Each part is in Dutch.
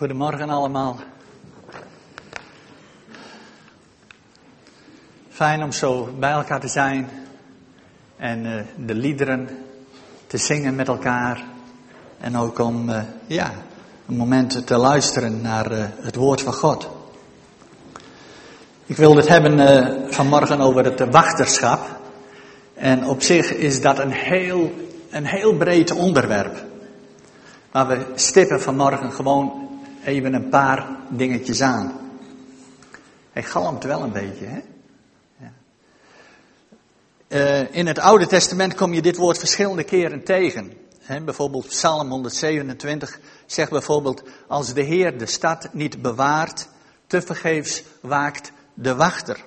Goedemorgen allemaal. Fijn om zo bij elkaar te zijn en uh, de liederen te zingen met elkaar. En ook om uh, ja, een moment te luisteren naar uh, het woord van God. Ik wil het hebben vanmorgen over het wachterschap. En op zich is dat een heel, een heel breed onderwerp. Maar we stippen vanmorgen gewoon even een paar dingetjes aan. Hij galmt wel een beetje, hè? Ja. Uh, in het Oude Testament kom je dit woord verschillende keren tegen. Bijvoorbeeld Psalm 127 zegt bijvoorbeeld, als de Heer de stad niet bewaart, tevergeefs waakt de wachter.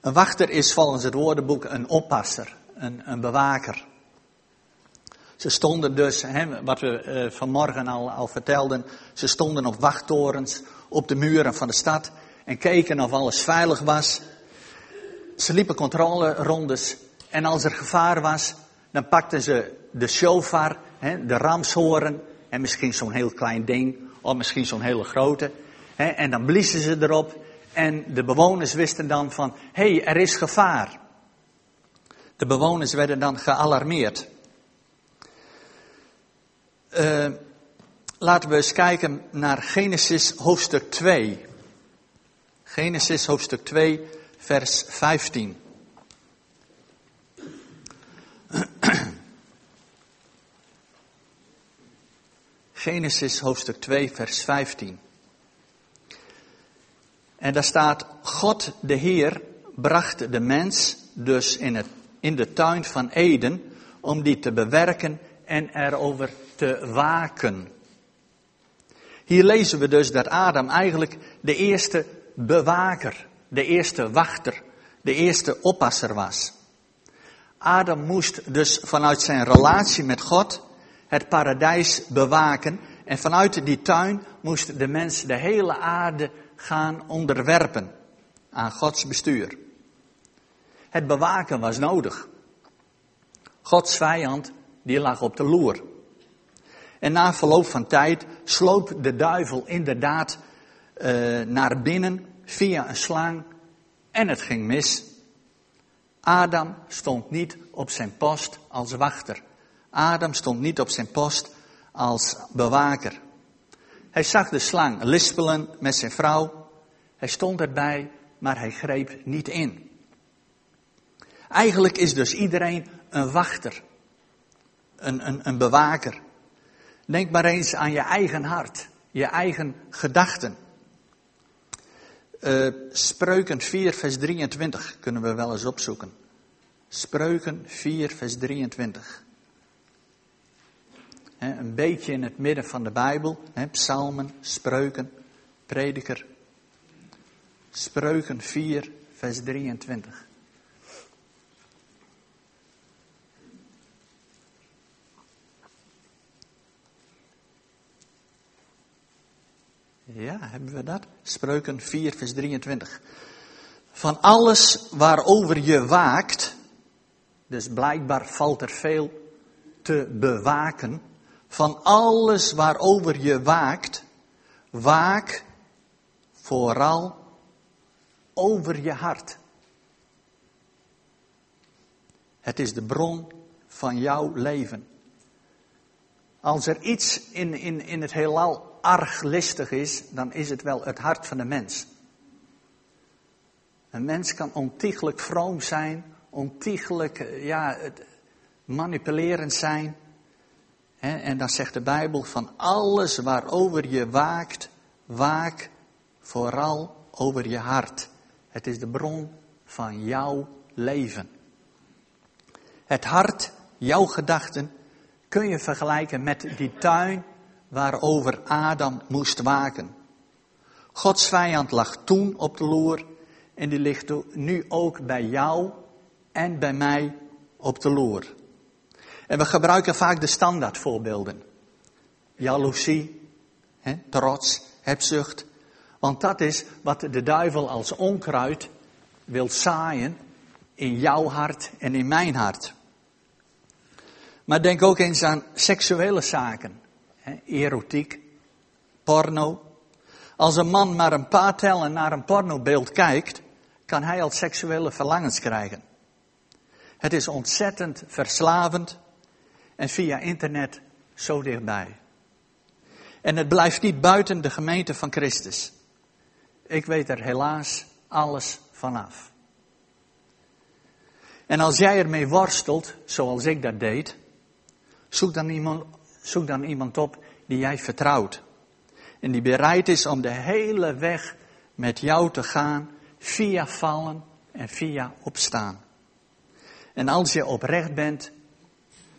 Een wachter is volgens het woordenboek een oppasser, een, een bewaker. Ze stonden dus, hè, wat we uh, vanmorgen al, al vertelden, ze stonden op wachttorens op de muren van de stad en keken of alles veilig was. Ze liepen controlerondes en als er gevaar was, dan pakten ze de shofar, hè, de ramshoren en misschien zo'n heel klein ding of misschien zo'n hele grote. Hè, en dan bliezen ze erop en de bewoners wisten dan van, hé, hey, er is gevaar. De bewoners werden dan gealarmeerd. Uh, laten we eens kijken naar Genesis hoofdstuk 2. Genesis hoofdstuk 2, vers 15. Genesis hoofdstuk 2, vers 15. En daar staat, God de Heer bracht de mens dus in, het, in de tuin van Eden om die te bewerken en erover te waken. Hier lezen we dus dat Adam eigenlijk de eerste bewaker, de eerste wachter, de eerste oppasser was. Adam moest dus vanuit zijn relatie met God het paradijs bewaken en vanuit die tuin moest de mens de hele aarde gaan onderwerpen aan Gods bestuur. Het bewaken was nodig. Gods vijand, die lag op de loer. En na verloop van tijd sloop de duivel inderdaad uh, naar binnen via een slang en het ging mis. Adam stond niet op zijn post als wachter. Adam stond niet op zijn post als bewaker. Hij zag de slang lispelen met zijn vrouw. Hij stond erbij, maar hij greep niet in. Eigenlijk is dus iedereen een wachter, een, een, een bewaker. Denk maar eens aan je eigen hart, je eigen gedachten. Uh, Spreuken 4, vers 23 kunnen we wel eens opzoeken. Spreuken 4, vers 23. een beetje in het midden van de Bijbel. psalmen, spreuken, prediker. Spreuken 4, vers 23. Ja, hebben we dat? Spreuken 4, vers 23. Van alles waarover je waakt, dus blijkbaar valt er veel te bewaken. Van alles waarover je waakt, waak vooral over je hart. Het is de bron van jouw leven. Als er iets in, in, in het heelal arglistig is, dan is het wel het hart van de mens. Een mens kan ontiegelijk vroom zijn, ontiegelijk eh, ja, manipulerend zijn. En dan zegt de Bijbel van alles waarover je waakt, waak vooral over je hart. Het is de bron van jouw leven. Het hart, jouw gedachten, kun je vergelijken met die tuin waarover Adam moest waken. Gods vijand lag toen op de loer en die ligt nu ook bij jou en bij mij op de loer. En we gebruiken vaak de standaardvoorbeelden. Jaloezie, hè, trots, hebzucht. Want dat is wat de duivel als onkruid wil zaaien in jouw hart en in mijn hart. Maar denk ook eens aan seksuele zaken erotiek, porno. Als een man maar een paar tellen naar een pornobeeld kijkt, kan hij al seksuele verlangens krijgen. Het is ontzettend verslavend en via internet zo dichtbij. En het blijft niet buiten de gemeente van Christus. Ik weet er helaas alles vanaf. En als jij ermee worstelt, zoals ik dat deed, zoek dan iemand, zoek dan iemand op die jij vertrouwt. En die bereid is om de hele weg met jou te gaan, via vallen en via opstaan. En als je oprecht bent,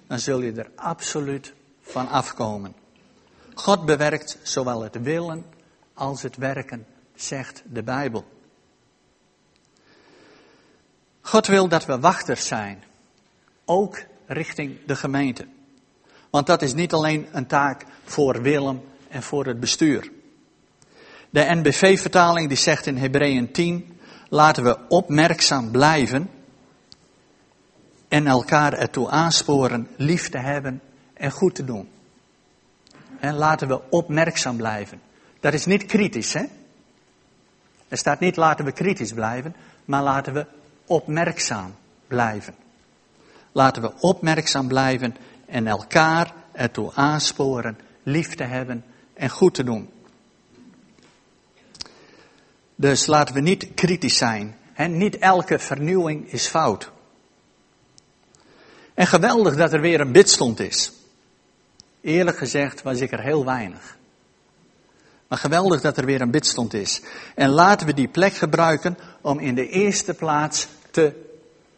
dan zul je er absoluut van afkomen. God bewerkt zowel het willen als het werken, zegt de Bijbel. God wil dat we wachters zijn, ook richting de gemeente. Want dat is niet alleen een taak voor Willem en voor het bestuur. De NBV-vertaling die zegt in Hebreeën 10, laten we opmerkzaam blijven en elkaar ertoe aansporen lief te hebben en goed te doen. En laten we opmerkzaam blijven. Dat is niet kritisch, hè? Er staat niet laten we kritisch blijven, maar laten we opmerkzaam blijven. Laten we opmerkzaam blijven en elkaar ertoe aansporen lief te hebben en goed te doen. Dus laten we niet kritisch zijn. He, niet elke vernieuwing is fout. En geweldig dat er weer een bidstond is. Eerlijk gezegd was ik er heel weinig. Maar geweldig dat er weer een bidstond is. En laten we die plek gebruiken om in de eerste plaats te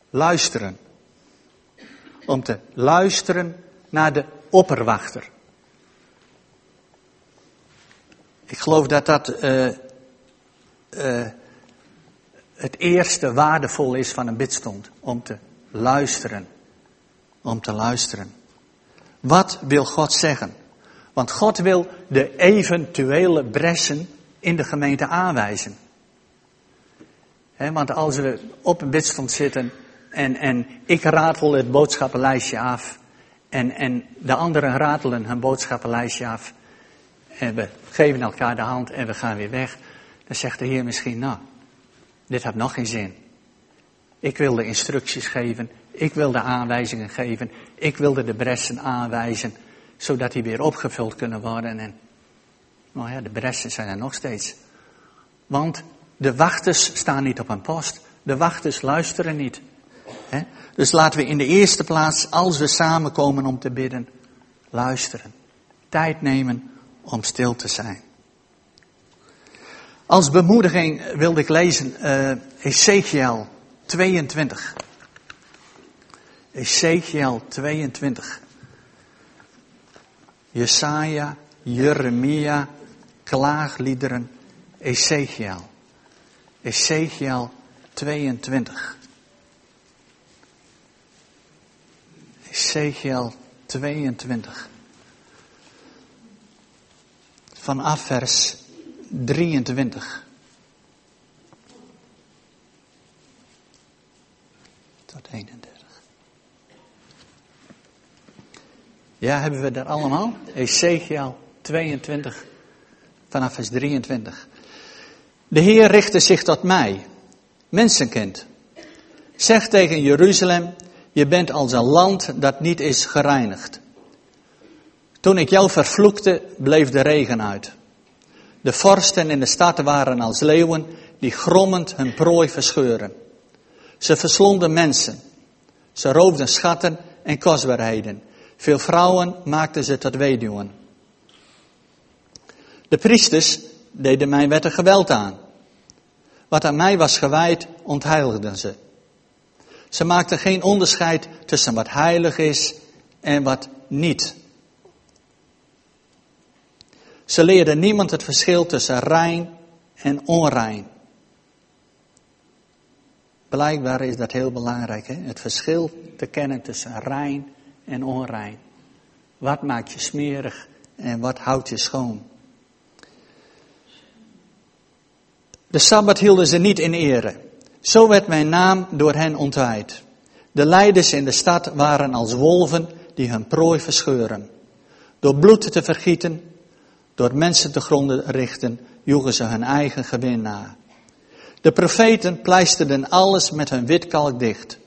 luisteren. Om te luisteren naar de opperwachter. Ik geloof dat dat uh, uh, het eerste waardevol is van een bidstond. Om te luisteren. Om te luisteren. Wat wil God zeggen? Want God wil de eventuele bressen in de gemeente aanwijzen. want als we op een bidstond zitten en, en ik ratel het boodschappenlijstje af en, en de anderen ratelen hun boodschappenlijstje af en we geven elkaar de hand en we gaan weer weg, dan zegt de Heer misschien, nou, dit heeft nog geen zin. Ik wil de instructies geven, ik wil de aanwijzingen geven, ik wilde de bressen aanwijzen, zodat die weer opgevuld kunnen worden. En nou ja, de bressen zijn er nog steeds. Want de wachters staan niet op een post, de wachters luisteren niet. Dus laten we in de eerste plaats, als we samenkomen om te bidden, luisteren. Tijd nemen om stil te zijn. Als bemoediging wilde ik lezen uh, Ezekiel 22. Ezekiel 22. Jesaja, Jeremia, klaagliederen, Ezekiel. Ezekiel 22. Ezekiel 22. Vanaf vers 23. Tot 31. Ja, hebben we dat allemaal? Ezekiel 22, vanaf vers 23. De Heer richtte zich tot mij, mensenkind. Zeg tegen Jeruzalem, je bent als een land dat niet is gereinigd. Toen ik jou vervloekte, bleef de regen uit. De vorsten in de stad waren als leeuwen die grommend hun prooi verscheuren. Ze verslonden mensen. Ze roofden schatten en kostbaarheden. Veel vrouwen maakten ze tot weduwen. De priesters deden mijn wetten geweld aan. Wat aan mij was gewijd, ontheiligden ze. Ze maakten geen onderscheid tussen wat heilig is en wat niet. Ze leerden niemand het verschil tussen rein en onrein. Blijkbaar is dat heel belangrijk, hè? het verschil te kennen tussen rein en onrein. Wat maakt je smerig en wat houdt je schoon? De Sabbat hielden ze niet in ere. Zo werd mijn naam door hen ontwijd. De leiders in de stad waren als wolven die hun prooi verscheuren. Door bloed te vergieten, Door mensen te gronden richten, joegen ze hun eigen gewin na. De profeten pleisterden alles met hun witkalk dicht.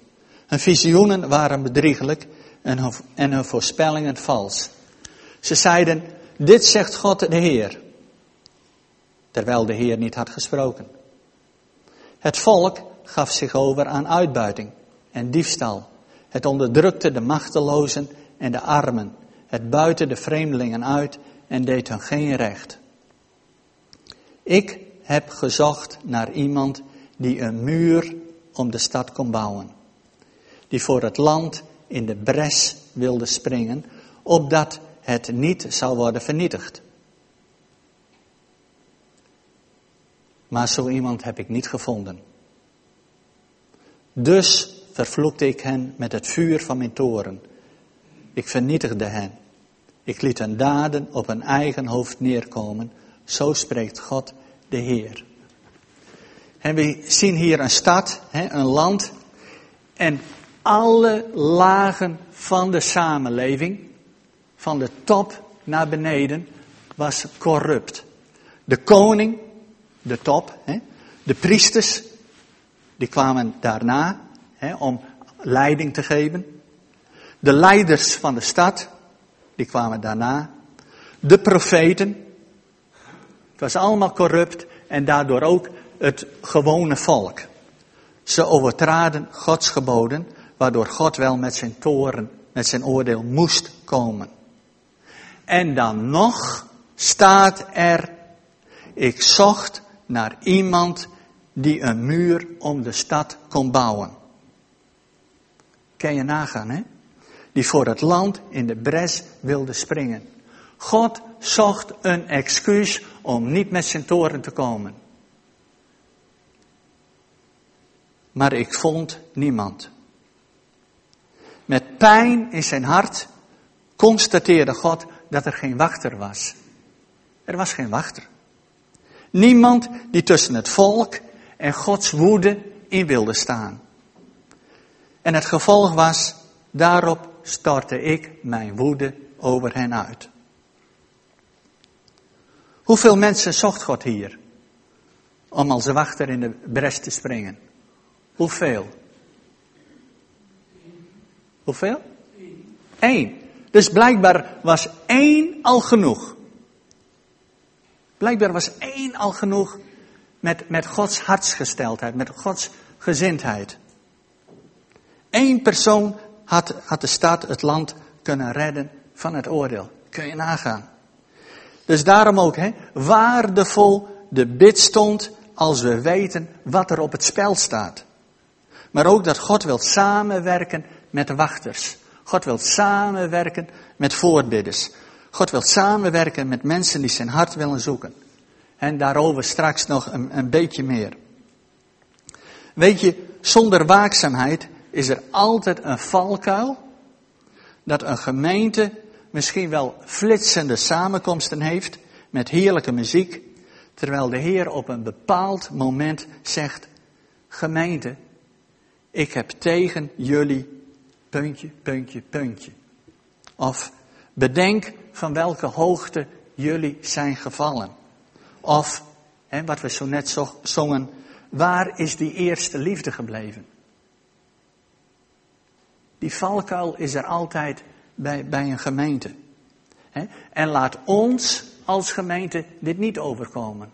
Hun visioenen waren bedriegelijk en hun, en hun voorspellingen vals. Ze zeiden, dit zegt God de Heer. Terwijl de Heer niet had gesproken. Het volk gaf zich over aan uitbuiting en diefstal. Het onderdrukte de machtelozen en de armen. Het buiten de vreemdelingen uit en deed hun geen recht. Ik heb gezocht naar iemand die een muur om de stad kon bouwen. Die voor het land in de bres wilde springen, opdat het niet zou worden vernietigd. Maar zo iemand heb ik niet gevonden. Dus vervloekte ik hen met het vuur van mijn toren. Ik vernietigde hen. Ik liet hun daden op hun eigen hoofd neerkomen. Zo spreekt God de Heer. En we zien hier een stad, een land. En alle lagen van de samenleving, van de top naar beneden, was corrupt. De koning, de top, de priesters, die kwamen daarna om leiding te geven. De leiders van de stad, die kwamen daarna. De profeten, het was allemaal corrupt en daardoor ook het gewone volk. Ze overtraden Gods geboden, waardoor God wel met zijn toren, met zijn oordeel moest komen. En dan nog staat er, ik zocht naar iemand die een muur om de stad kon bouwen. Kan je nagaan, hè? Die voor het land in de bres wilde springen. God zocht een excuus om niet met zijn toren te komen. Maar ik vond niemand. Met pijn in zijn hart constateerde God dat er geen wachter was. Er was geen wachter. Niemand die tussen het volk en Gods woede in wilde staan. En het gevolg was, daarop stortte ik mijn woede over hen uit. Hoeveel mensen zocht God hier om als wachter in de bres te springen? Hoeveel? Hoeveel? Eén. Dus blijkbaar was één al genoeg. Blijkbaar was één al genoeg met, met Gods hartsgesteldheid, met Gods gezindheid. Eén persoon had, had de stad, het land kunnen redden van het oordeel. Kun je nagaan. Dus daarom ook, hè, waardevol de bid stond als we weten wat er op het spel staat. Maar ook dat God wil samenwerken met wachters. God wil samenwerken met voorbidders. God wil samenwerken met mensen die zijn hart willen zoeken. En daarover straks nog een, een beetje meer. Weet je, zonder waakzaamheid is er altijd een valkuil dat een gemeente misschien wel flitsende samenkomsten heeft met heerlijke muziek, terwijl de Heer op een bepaald moment zegt, gemeente, ik heb tegen jullie puntje, puntje, puntje. Of bedenk van welke hoogte jullie zijn gevallen. Of, hè, wat we zo net zongen, waar is die eerste liefde gebleven? Die valkuil is er altijd bij, bij een gemeente. Hè? En laat ons als gemeente dit niet overkomen.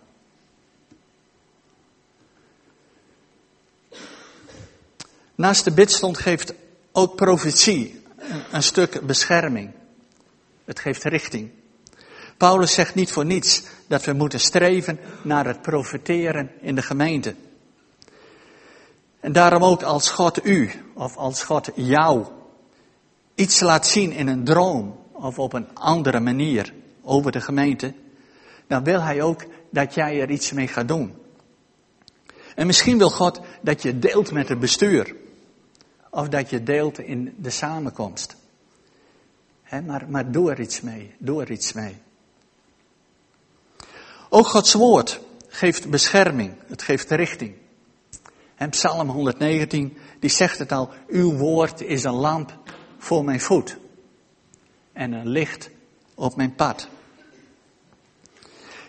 Naast de bidstond geeft ook profetie een, een stuk bescherming. Het geeft richting. Paulus zegt niet voor niets dat we moeten streven naar het profeteren in de gemeente. En daarom ook als God u, of als God jou, iets laat zien in een droom of op een andere manier over de gemeente, dan wil Hij ook dat jij er iets mee gaat doen. En misschien wil God dat je deelt met het bestuur. Of dat je deelt in de samenkomst. Maar, maar doe er iets mee. Doe er iets mee. Ook Gods woord geeft bescherming. Het geeft richting. En Psalm 119, die zegt het al. Uw woord is een lamp voor mijn voet. En een licht op mijn pad.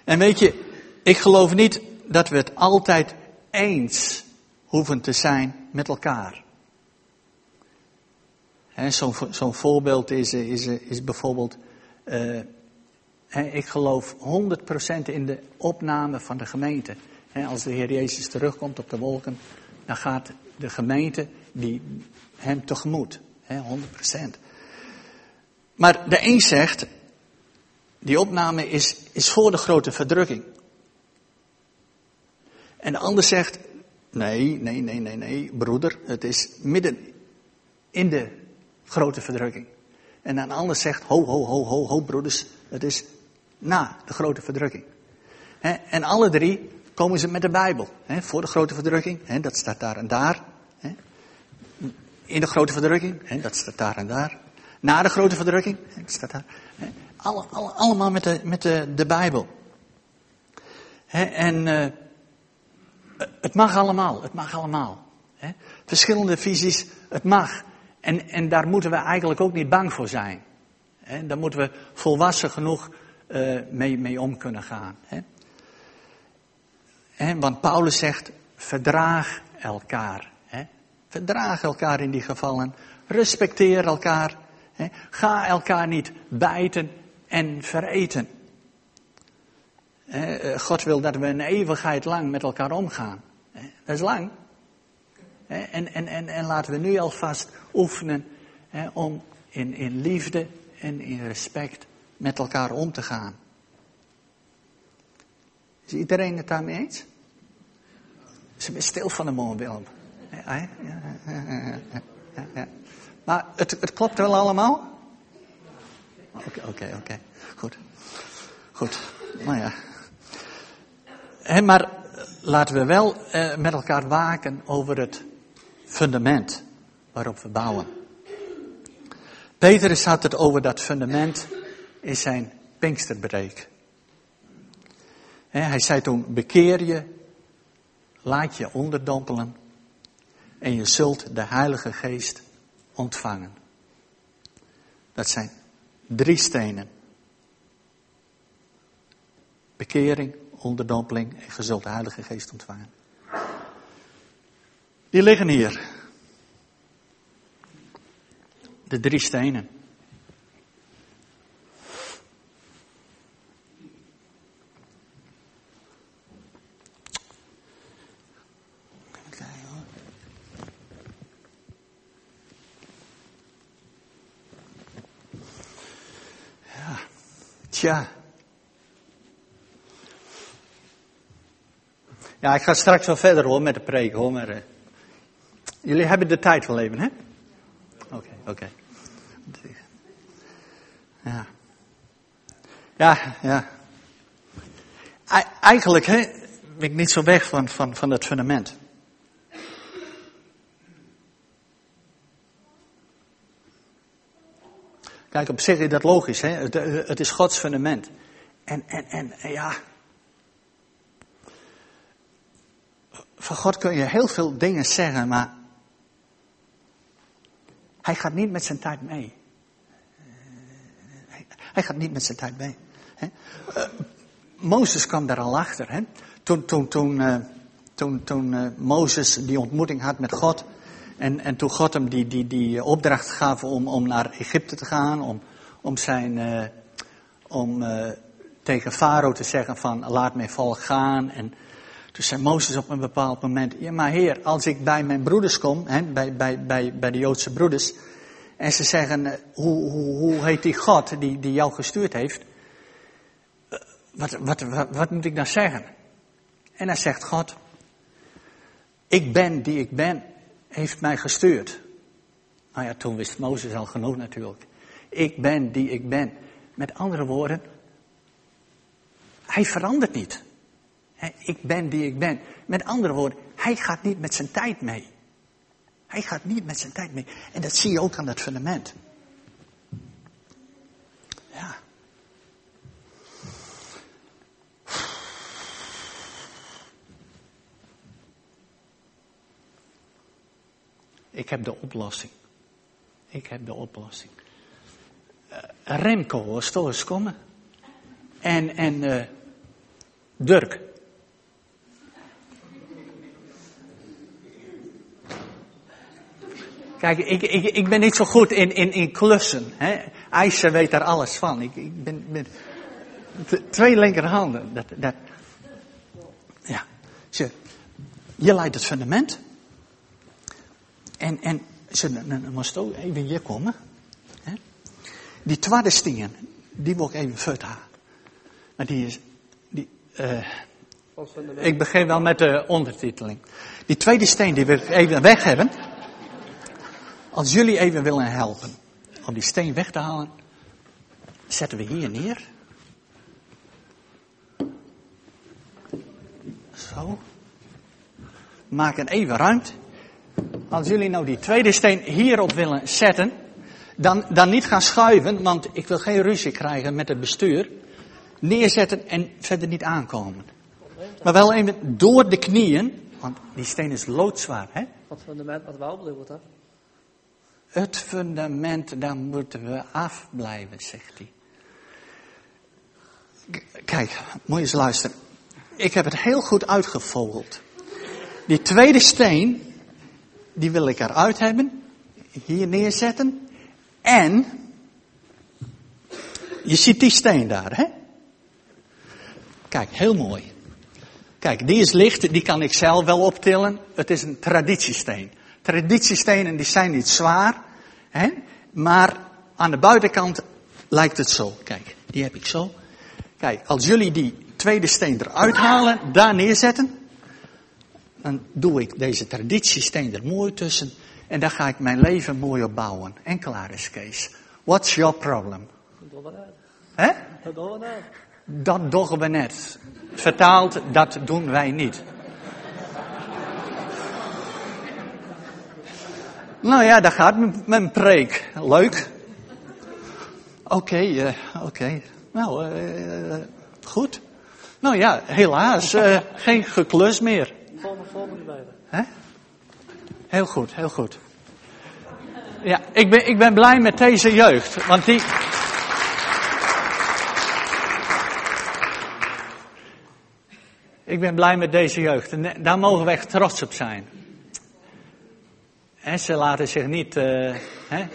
En weet je, ik geloof niet dat we het altijd eens hoeven te zijn met elkaar. Zo'n zo voorbeeld is, is, is bijvoorbeeld, uh, ik geloof 100% in de opname van de gemeente. als de Heer Jezus terugkomt op de wolken, dan gaat de gemeente die hem tegemoet. 100%. Maar de een zegt, die opname is, is voor de grote verdrukking. En de ander zegt, nee, nee, nee, nee, nee, broeder, het is midden in de grote verdrukking. En een ander zegt, ho, ho, ho, ho, ho, broeders, het is na de grote verdrukking. En alle drie komen ze met de Bijbel. Voor de grote verdrukking, dat staat daar en daar. In de grote verdrukking, dat staat daar en daar. Na de grote verdrukking, dat staat daar. Alle, alle, allemaal met de, met de, de Bijbel. En uh, het mag allemaal, het mag allemaal. Verschillende visies, het mag. En, en daar moeten we eigenlijk ook niet bang voor zijn. He, daar moeten we volwassen genoeg uh, mee, mee om kunnen gaan. want Paulus zegt, verdraag elkaar. Verdraag elkaar in die gevallen. Respecteer elkaar. Ga elkaar niet bijten en vereten. Eh, God wil dat we een eeuwigheid lang met elkaar omgaan. Dat is lang. En, en, en, en laten we nu alvast oefenen om in, in liefde en in respect met elkaar om te gaan. Is iedereen het daarmee eens? Ze zijn stil van de mobiel. Ja, maar het, het klopt wel allemaal? Oké, oké, oké. Goed. Goed. Nou ja. maar laten we wel eh, met elkaar waken over het fundament waarop we bouwen. Petrus had het over dat fundament in zijn Pinksterbreek. Hij zei toen, bekeer je, laat je onderdompelen en je zult de Heilige Geest ontvangen. Dat zijn drie stenen. Bekering, onderdompeling en je zult de Heilige Geest ontvangen. Die liggen hier. De drie stenen. Ja, tja. Ja, ik ga straks wel verder hoor met de preek hoor, maar... Uh, jullie hebben de tijd wel even, hè? Oké. Ja. Ja, ja. Eigenlijk ben ik niet zo weg van, van, van het fundament. Kijk, op zich is dat logisch. Hè? Het, het is Gods fundament. En, en, en ja. Van God kun je heel veel dingen zeggen, maar hij gaat niet met zijn tijd mee. Hij gaat niet met zijn tijd mee. Uh, Mozes kwam daar al achter. Hè? Toen, toen, toen, uh, toen, toen uh, Mozes die ontmoeting had met God. En, en toen God hem die, die, die opdracht gaf om, om naar Egypte te gaan. Om, om, zijn, om tegen Farao te zeggen van laat mijn volk gaan. En toen zei Mozes op een bepaald moment, ja maar heer, als ik bij mijn broeders kom, hè, bij, bij, bij, bij de Joodse broeders, en ze zeggen, eh, hoe, hoe, hoe heet die God die, die jou gestuurd heeft? Eh, wat, wat, wat, wat moet ik dan zeggen? En dan zegt God, ik ben die ik ben, heeft mij gestuurd. Nou ja, toen wist Mozes al genoeg natuurlijk. Ik ben die ik ben. Met andere woorden, hij verandert niet. Ik ben die ik ben. Met andere woorden, hij gaat niet met zijn tijd mee. Hij gaat niet met zijn tijd mee. En dat zie je ook aan het fundament. Ja. Ik heb de oplossing. Ik heb de oplossing. Uh, Remco was komen. En, en uh, Dirk. Kijk, ik, ik, ik ben niet zo goed in, in, in klussen. Hè. Weet daar alles van. Ik, ik ben, ben twee linkerhanden. Dat, dat, ja. Ze, je leidt het fundament. En, en ze, dan moest ook even hier komen. Hè. Die tweede steen, die wil ik even vertalen. Maar die is, die, uh, ik begin wel met de ondertiteling. Die tweede steen, die wil ik even weg hebben. Als jullie even willen helpen om die steen weg te halen, zetten we hier neer. Zo. Maken even ruimte. Als jullie nou die tweede steen hierop willen zetten, dan, dan niet gaan schuiven, want ik wil geen ruzie krijgen met het bestuur. Neerzetten en verder niet aankomen. Maar wel even door de knieën, want die steen is loodzwaar, hè? Wat fundament wat bedoeld, hè? Het fundament, daar moeten we afblijven, zegt hij. Kijk, moet je eens luisteren. Ik heb het heel goed uitgevogeld. Die tweede steen, die wil ik eruit hebben. Hier neerzetten. En, je ziet die steen daar, hè? Kijk, heel mooi. Kijk, die is licht, die kan ik zelf wel optillen. Het is een traditiesteen. Traditiestenen die zijn niet zwaar, hè? maar aan de buitenkant lijkt het zo. Kijk, die heb ik zo. Kijk, als jullie die tweede steen eruit halen, daar neerzetten, dan doe ik deze traditiesteen er mooi tussen en daar ga ik mijn leven mooi op bouwen. En klaar is Kees. What's your problem? Dat doen we net. Hè? Dat doen we net. Dat doen we net. Vertaald, dat doen wij niet. Nou ja, daar gaat mijn preek. Leuk. Oké, eh, oké. Nou, eh, goed. Nou ja, helaas, eh, geen geklus meer. Volgende, volgende bij. Hè? Heel goed, heel goed. Ja, ik ben, ik ben blij met deze jeugd, want die... Ik ben blij met deze jeugd en daar mogen we echt trots op zijn. En ze laten zich niet, hè?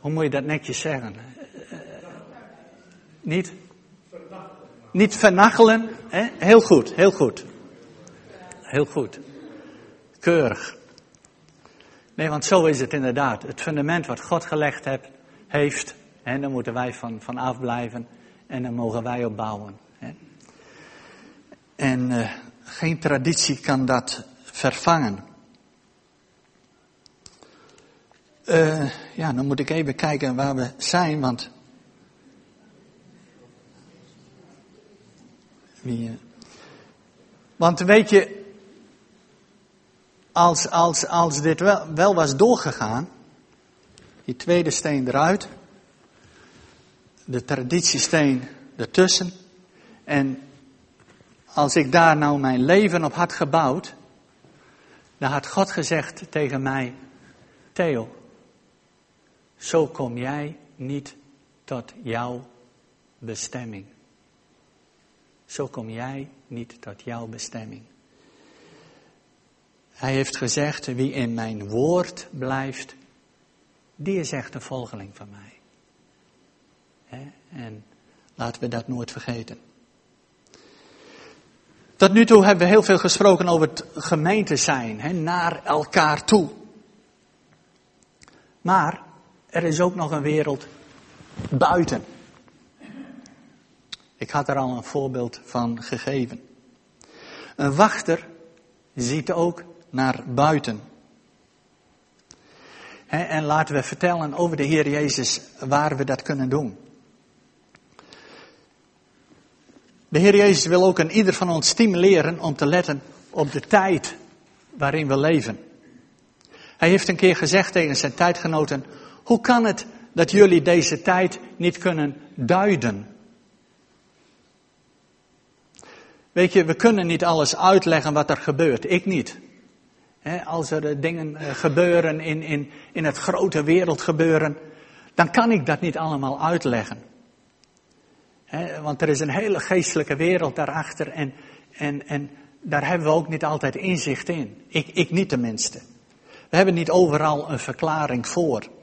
hoe moet je dat netjes zeggen? Uh, niet? Niet vernachelen. Heel goed, heel goed. Heel goed. Keurig. Nee, want zo is het inderdaad. Het fundament wat God gelegd heeft, heeft en daar moeten wij van, van afblijven en dan mogen wij op bouwen. En uh, geen traditie kan dat vervangen. Uh, ja, dan moet ik even kijken waar we zijn, want. Wie, uh, want weet je, als, als, als dit wel, wel was doorgegaan, die tweede steen eruit, de traditiesteen ertussen, en als ik daar nou mijn leven op had gebouwd, dan had God gezegd tegen mij, Theo, zo kom jij niet tot jouw bestemming. Zo kom jij niet tot jouw bestemming. Hij heeft gezegd, wie in mijn woord blijft, die is echt een volgeling van mij. En laten we dat nooit vergeten. Tot nu toe hebben we heel veel gesproken over het gemeente zijn, naar elkaar toe. Maar er is ook nog een wereld buiten. Ik had er al een voorbeeld van gegeven. Een wachter ziet ook naar buiten. en laten we vertellen over de Heer Jezus waar we dat kunnen doen. De Heer Jezus wil ook een ieder van ons stimuleren om te letten op de tijd waarin we leven. Hij heeft een keer gezegd tegen zijn tijdgenoten, hoe kan het dat jullie deze tijd niet kunnen duiden? Weet je, we kunnen niet alles uitleggen wat er gebeurt. Ik niet. als er dingen eh, gebeuren in, in, in het grote wereld gebeuren, dan kan ik dat niet allemaal uitleggen. Want er is een hele geestelijke wereld daarachter en, en, en daar hebben we ook niet altijd inzicht in. Ik, ik niet tenminste. We hebben niet overal een verklaring voor.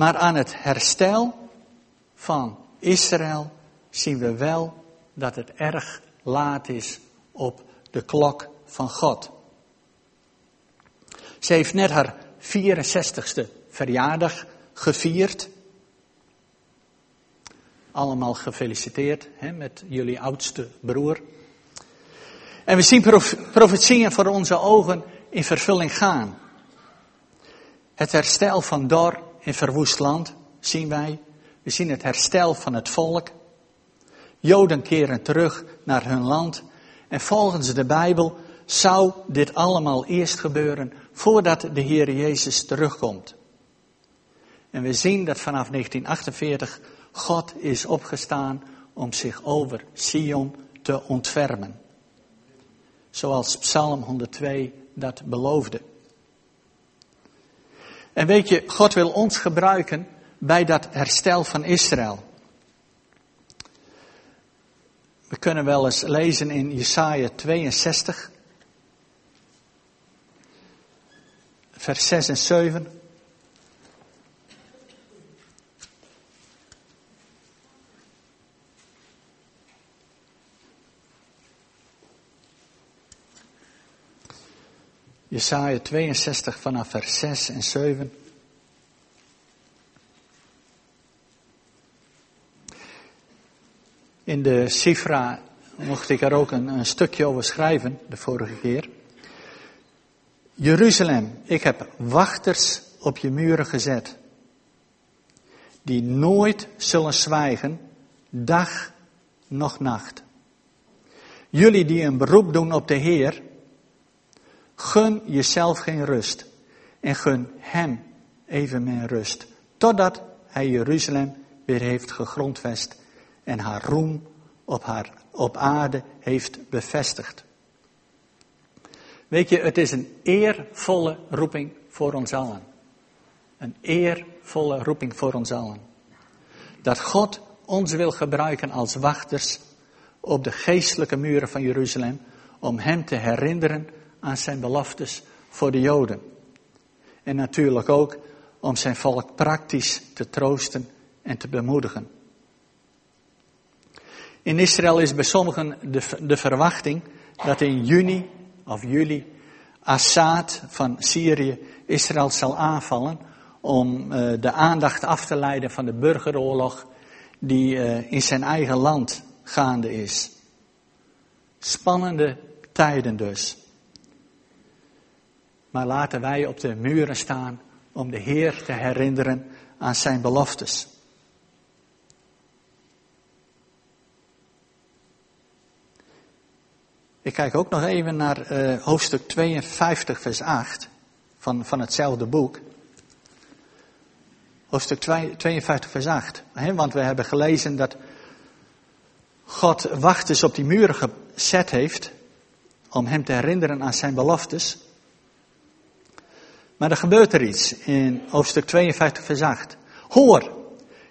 Maar aan het herstel van Israël zien we wel dat het erg laat is op de klok van God. Ze heeft net haar 64ste verjaardag gevierd. Allemaal gefeliciteerd hè, met jullie oudste broer. En we zien prof profetieën voor onze ogen in vervulling gaan. Het herstel van Dor in verwoest land zien wij. We zien het herstel van het volk. Joden keren terug naar hun land. En volgens de Bijbel zou dit allemaal eerst gebeuren voordat de Heer Jezus terugkomt. En we zien dat vanaf 1948 God is opgestaan om zich over Sion te ontfermen. Zoals Psalm 102 dat beloofde. En weet je, God wil ons gebruiken bij dat herstel van Israël. We kunnen wel eens lezen in Jesaja 62, vers 6 en 7. Jesaja 62 vanaf vers 6 en 7. In de Sifra mocht ik er ook een, een stukje over schrijven, de vorige keer. Jeruzalem, ik heb wachters op je muren gezet, die nooit zullen zwijgen, dag noch nacht. Jullie die een beroep doen op de Heer, gun jezelf geen rust en gun Hem evenmin rust, totdat Hij Jeruzalem weer heeft gegrondvest en haar roem op, haar, op aarde heeft bevestigd. Weet je, het is een eervolle roeping voor ons allen. Een eervolle roeping voor ons allen. Dat God ons wil gebruiken als wachters op de geestelijke muren van Jeruzalem om Hem te herinneren aan zijn beloftes voor de Joden. En natuurlijk ook om zijn volk praktisch te troosten en te bemoedigen. In Israël is bij sommigen de, de verwachting dat in juni of juli Assad van Syrië Israël zal aanvallen om uh, de aandacht af te leiden van de burgeroorlog die uh, in zijn eigen land gaande is. Spannende tijden dus. Maar laten wij op de muren staan om de Heer te herinneren aan zijn beloftes. Ik kijk ook nog even naar uh, hoofdstuk 52, vers 8 van, van hetzelfde boek. Hoofdstuk 52, vers 8. Hè, want we hebben gelezen dat God wachters op die muren gezet heeft om hem te herinneren aan zijn beloftes. Maar er gebeurt er iets in hoofdstuk 52, vers 8. Hoor,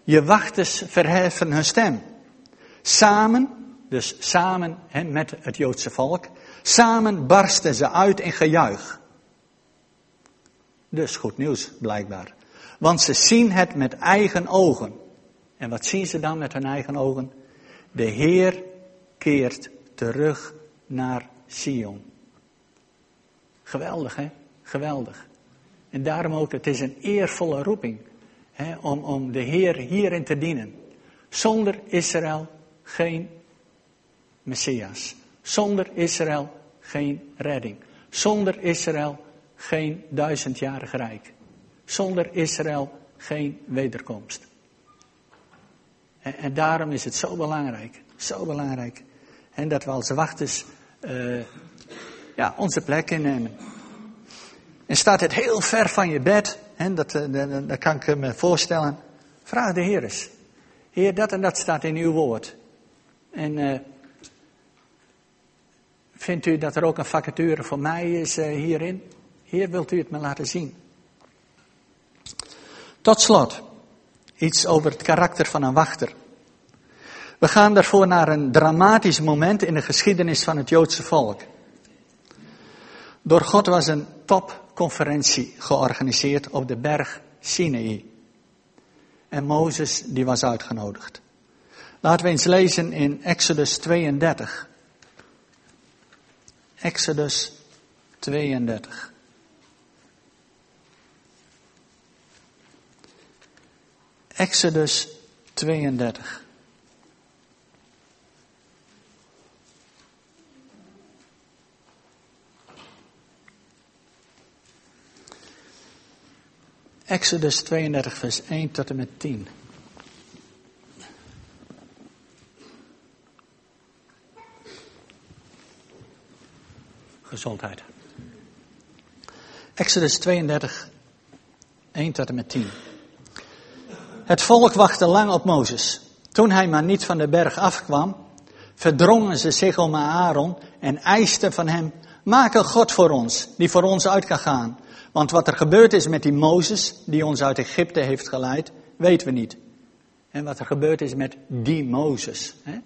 je wachters verheffen hun stem. Samen dus samen he, met het Joodse volk, samen barsten ze uit in gejuich. Dus goed nieuws, blijkbaar. Want ze zien het met eigen ogen. En wat zien ze dan met hun eigen ogen? De Heer keert terug naar Sion. Geweldig, hè? Geweldig. En daarom ook, het is een eervolle roeping hè, om, om de Heer hierin te dienen. Zonder Israël geen Messias. Zonder Israël geen redding. Zonder Israël geen duizendjarig rijk. Zonder Israël geen wederkomst. En, en daarom is het zo belangrijk, zo belangrijk. En dat we als wachters uh, ja, onze plek innemen. En staat het heel ver van je bed, dat, eh, dat, dat kan ik me voorstellen. Vraag de Heer eens. Heer, dat en dat staat in uw woord. En uh, Vindt u dat er ook een vacature voor mij is uh, hierin? Heer, wilt u het me laten zien? Tot slot, iets over het karakter van een wachter. We gaan daarvoor naar een dramatisch moment in de geschiedenis van het Joodse volk. Door God was een topconferentie georganiseerd op de berg Sinai. En Mozes die was uitgenodigd. Laten we eens lezen in Exodus 32. Exodus 32. Exodus 32. Exodus 32, vers 1 tot en met 10. Gezondheid. Exodus 32, 1 tot en met 10. Het volk wachtte lang op Mozes. Toen hij maar niet van de berg afkwam, verdrongen ze zich om Aaron en eisten van hem: Maak een God voor ons, die voor ons uit kan gaan. Want wat er gebeurd is met die Mozes, die ons uit Egypte heeft geleid, weten we niet. En wat er gebeurd is met die Mozes. Hè?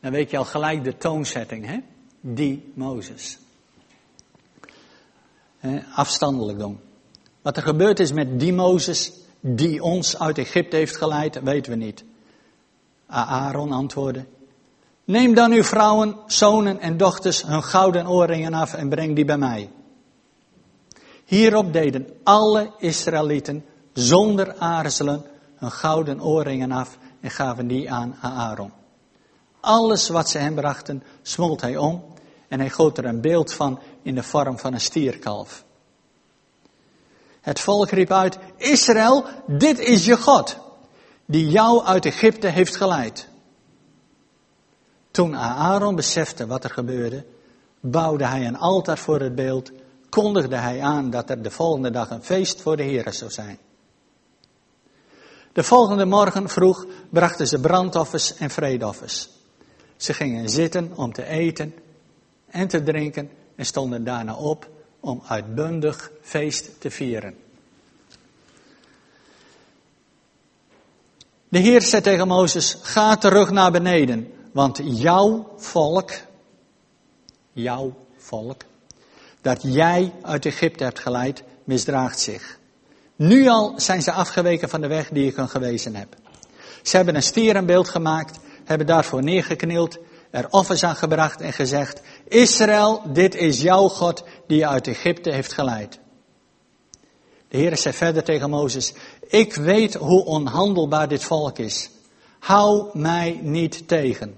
Dan weet je al gelijk de toonzetting, hè? Die Mozes. Afstandelijk doen. Wat er gebeurd is met die Mozes, die ons uit Egypte heeft geleid, weten we niet. Aaron antwoordde, neem dan uw vrouwen, zonen en dochters hun gouden oorringen af en breng die bij mij. Hierop deden alle Israëlieten zonder aarzelen hun gouden oorringen af en gaven die aan Aaron. Alles wat ze hem brachten, smolt hij om en hij goot er een beeld van in de vorm van een stierkalf. Het volk riep uit, Israël, dit is je God, die jou uit Egypte heeft geleid. Toen Aaron besefte wat er gebeurde, bouwde hij een altaar voor het beeld, kondigde hij aan dat er de volgende dag een feest voor de Heer zou zijn. De volgende morgen vroeg brachten ze brandoffers en vreedoffers. Ze gingen zitten om te eten en te drinken en stonden daarna op om uitbundig feest te vieren. De Heer zei tegen Mozes, ga terug naar beneden, want jouw volk, jouw volk, dat jij uit Egypte hebt geleid, misdraagt zich. Nu al zijn ze afgeweken van de weg die ik hen gewezen heb. Ze hebben een stierenbeeld gemaakt, hebben daarvoor neergeknield, er offers aan gebracht en gezegd, Israël, dit is jouw God die je uit Egypte heeft geleid. De Heer zei verder tegen Mozes, ik weet hoe onhandelbaar dit volk is. Hou mij niet tegen.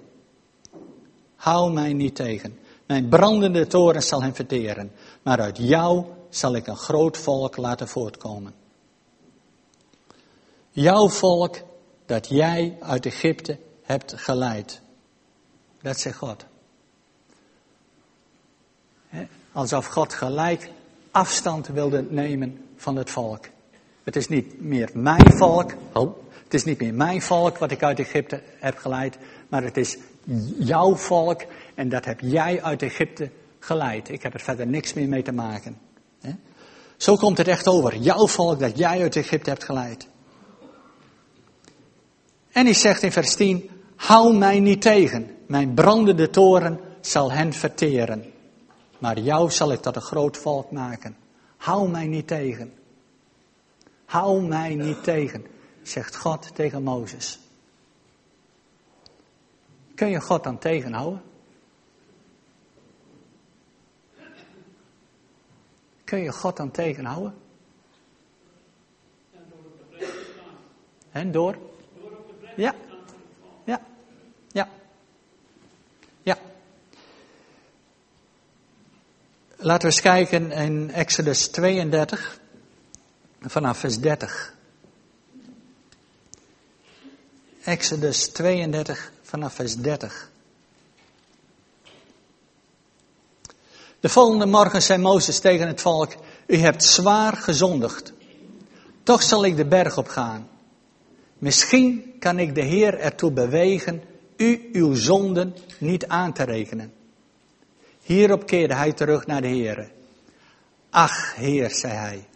Hou mij niet tegen. Mijn brandende toren zal hen verteren, maar uit jou zal ik een groot volk laten voortkomen. Jouw volk dat jij uit Egypte hebt geleid. Dat zegt God. Alsof God gelijk afstand wilde nemen van het volk. Het is niet meer mijn volk. Oh. Het is niet meer mijn volk wat ik uit Egypte heb geleid. Maar het is jouw volk. En dat heb jij uit Egypte geleid. Ik heb er verder niks meer mee te maken. Zo komt het echt over. Jouw volk dat jij uit Egypte hebt geleid. En hij zegt in vers 10. Hou mij niet tegen. Mijn brandende toren zal hen verteren. Maar jou zal ik tot een groot volk maken. Hou mij niet tegen. Hou mij niet tegen, zegt God tegen Mozes. Kun je God dan tegenhouden? Kun je God dan tegenhouden? En door? Ja. Ja. Ja. Ja. Laten we eens kijken in Exodus 32 vanaf vers 30. Exodus 32 vanaf vers 30. De volgende morgen zei Mozes tegen het volk, u hebt zwaar gezondigd. Toch zal ik de berg op gaan. Misschien kan ik de Heer ertoe bewegen u uw zonden niet aan te rekenen. Hierop keerde hij terug naar de Heer. Ach, Heer, zei hij,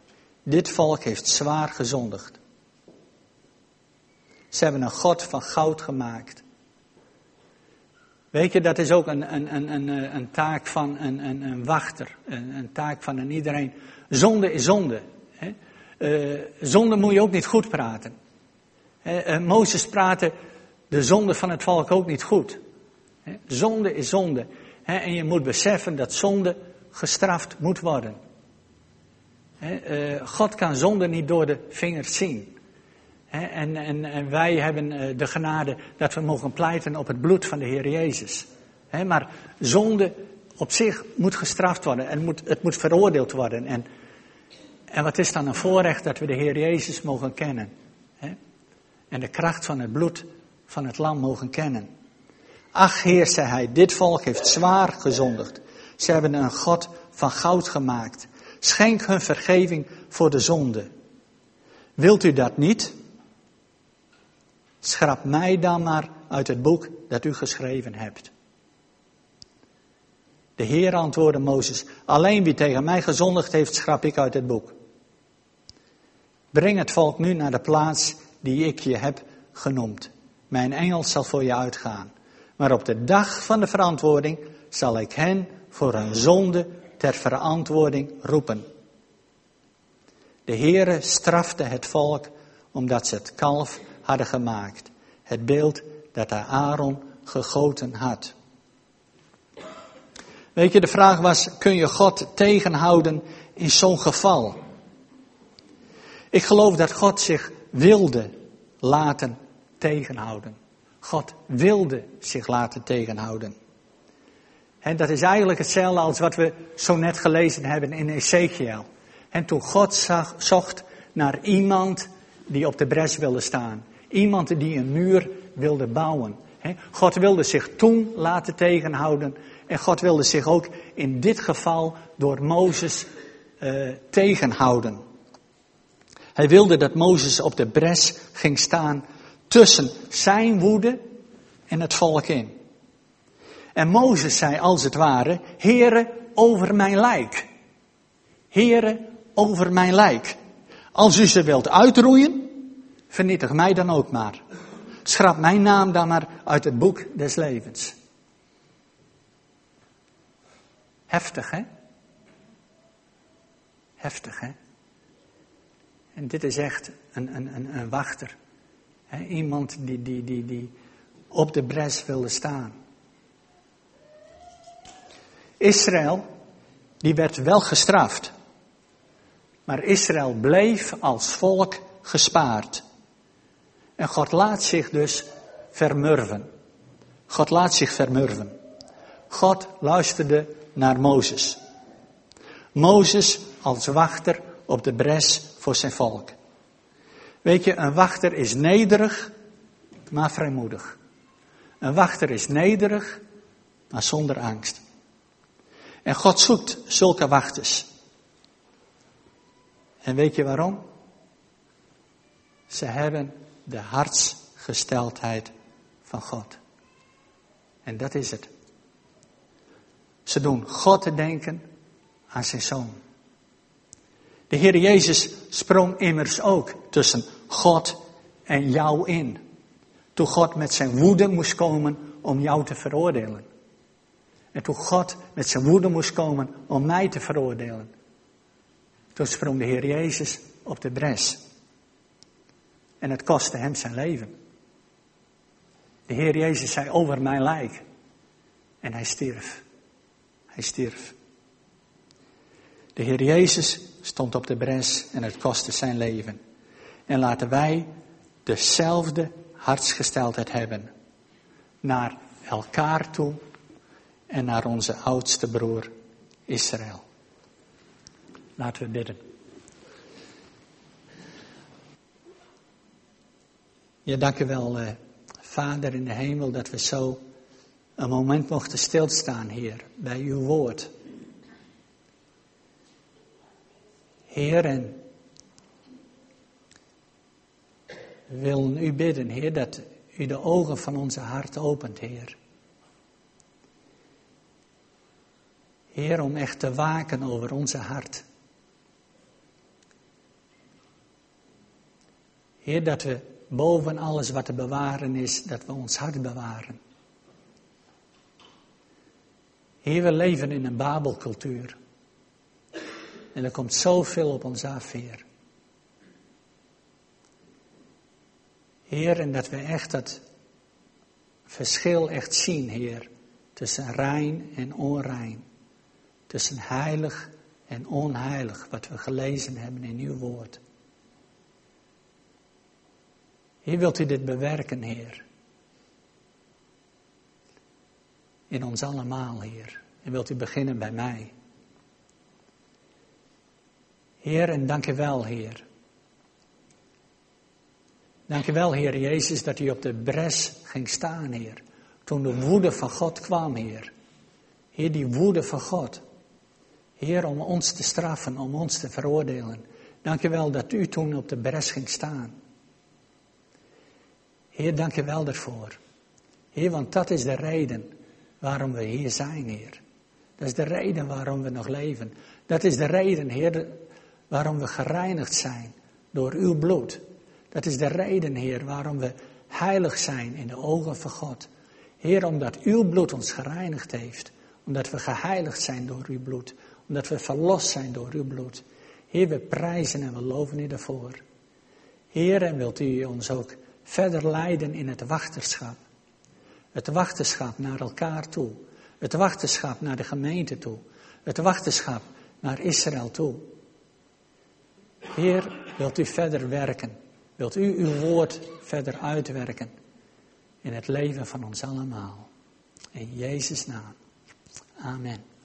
dit volk heeft zwaar gezondigd. Ze hebben een God van goud gemaakt. Weet je, dat is ook een, een, een, een, een taak van een, wachter, een, taak van een iedereen. Zonde is zonde. Hè? Uh, zonde moet je ook niet goed praten. Uh, Mozes praatte de zonde van het volk ook niet goed. Zonde is zonde. En je moet beseffen dat zonde gestraft moet worden. God kan zonde niet door de vingers zien. En, en, wij hebben de genade dat we mogen pleiten op het bloed van de Heer Jezus. Maar zonde op zich moet gestraft worden en moet, het moet veroordeeld worden. En, en wat is dan een voorrecht dat we de Heer Jezus mogen kennen? En de kracht van het bloed van het lam mogen kennen. Ach Heer, zei hij, dit volk heeft zwaar gezondigd. Ze hebben een God van goud gemaakt. Schenk hun vergeving voor de zonde. Wilt u dat niet? Schrap mij dan maar uit het boek dat u geschreven hebt. De Heer antwoordde Mozes, alleen wie tegen mij gezondigd heeft, schrap ik uit het boek. Breng het volk nu naar de plaats die ik je heb genoemd. Mijn engel zal voor je uitgaan. Maar op de dag van de verantwoording zal ik hen voor hun zonde ter verantwoording roepen. De Heere strafte het volk omdat ze het kalf hadden gemaakt. Het beeld dat hij Aaron gegoten had. Weet je, de vraag was, kun je God tegenhouden in zo'n geval? Ik geloof dat God zich wilde laten tegenhouden. God wilde zich laten tegenhouden. En dat is eigenlijk hetzelfde als wat we zo net gelezen hebben in Ezekiel. En toen God zocht naar iemand die op de bres wilde staan. Iemand die een muur wilde bouwen. God wilde zich toen laten tegenhouden. En God wilde zich ook in dit geval door Mozes uh, tegenhouden. Hij wilde dat Mozes op de bres ging staan tussen zijn woede en het volk in. En Mozes zei als het ware, Heere, over mijn lijk. Heere, over mijn lijk. Als u ze wilt uitroeien, vernietig mij dan ook maar. Schrap mijn naam dan maar uit het boek des levens. Heftig, hè? Heftig, hè? En dit is echt een, een, een, een wachter. Hè? Iemand die, die, die, die op de bres wilde staan. Israël, die werd wel gestraft. Maar Israël bleef als volk gespaard. En God laat zich dus vermurven. God laat zich vermurven. God luisterde naar Mozes. Mozes als wachter op de bres voor zijn volk. Weet je, een wachter is nederig, maar vrijmoedig. Een wachter is nederig, maar zonder angst. En God zoekt zulke wachters. En weet je waarom? Ze hebben de hartsgesteldheid van God. En dat is het. Ze doen God te denken aan zijn zoon. De Heer Jezus sprong immers ook tussen God en jou in. Toen God met zijn woede moest komen om jou te veroordelen. En toen God met zijn woede moest komen om mij te veroordelen. Toen sprong de Heer Jezus op de bres. En het kostte hem zijn leven. De Heer Jezus zei over mijn lijk. En hij stierf. Hij stierf. De Heer Jezus stond op de bres en het kostte zijn leven. En laten wij dezelfde hartsgesteldheid hebben. Naar elkaar toe en naar onze oudste broer Israël. Laten we bidden. Ja, dank u wel, uh, Vader in de hemel, dat we zo een moment mochten stilstaan, Heer, bij uw woord. Heer, en we willen u bidden, Heer, dat u de ogen van onze hart opent, Heer. Heer, om echt te waken over onze hart. Heer, dat we boven alles wat te bewaren is, dat we ons hart bewaren. Heer, we leven in een Babelcultuur. En er komt zoveel op ons af, Heer. Heer, en dat we echt dat verschil echt zien, Heer, tussen rein en onrein. Tussen heilig en onheilig, wat we gelezen hebben in uw woord. Heer, wilt u dit bewerken, Heer? In ons allemaal, Heer. En wilt u beginnen bij mij? Heer, en dank u wel, Heer. Dank u wel, Heer Jezus, dat u op de bres ging staan, Heer. Toen de woede van God kwam, Heer. Heer, die woede van God. Heer, om ons te straffen, om ons te veroordelen. Dank u wel dat u toen op de bres ging staan. Heer, dank u wel daarvoor. Heer, want dat is de reden waarom we hier zijn, Heer. Dat is de reden waarom we nog leven. Dat is de reden, Heer, waarom we gereinigd zijn door uw bloed. Dat is de reden, Heer, waarom we heilig zijn in de ogen van God. Heer, omdat uw bloed ons gereinigd heeft. Omdat we geheiligd zijn door uw bloed. Omdat we verlost zijn door uw bloed. Heer, we prijzen en we loven u daarvoor. Heer, en wilt u ons ook verder leiden in het wachterschap. Het wachterschap naar elkaar toe. Het wachterschap naar de gemeente toe. Het wachterschap naar Israël toe. Heer, wilt u verder werken? Wilt u uw woord verder uitwerken in het leven van ons allemaal? In Jezus' naam. Amen.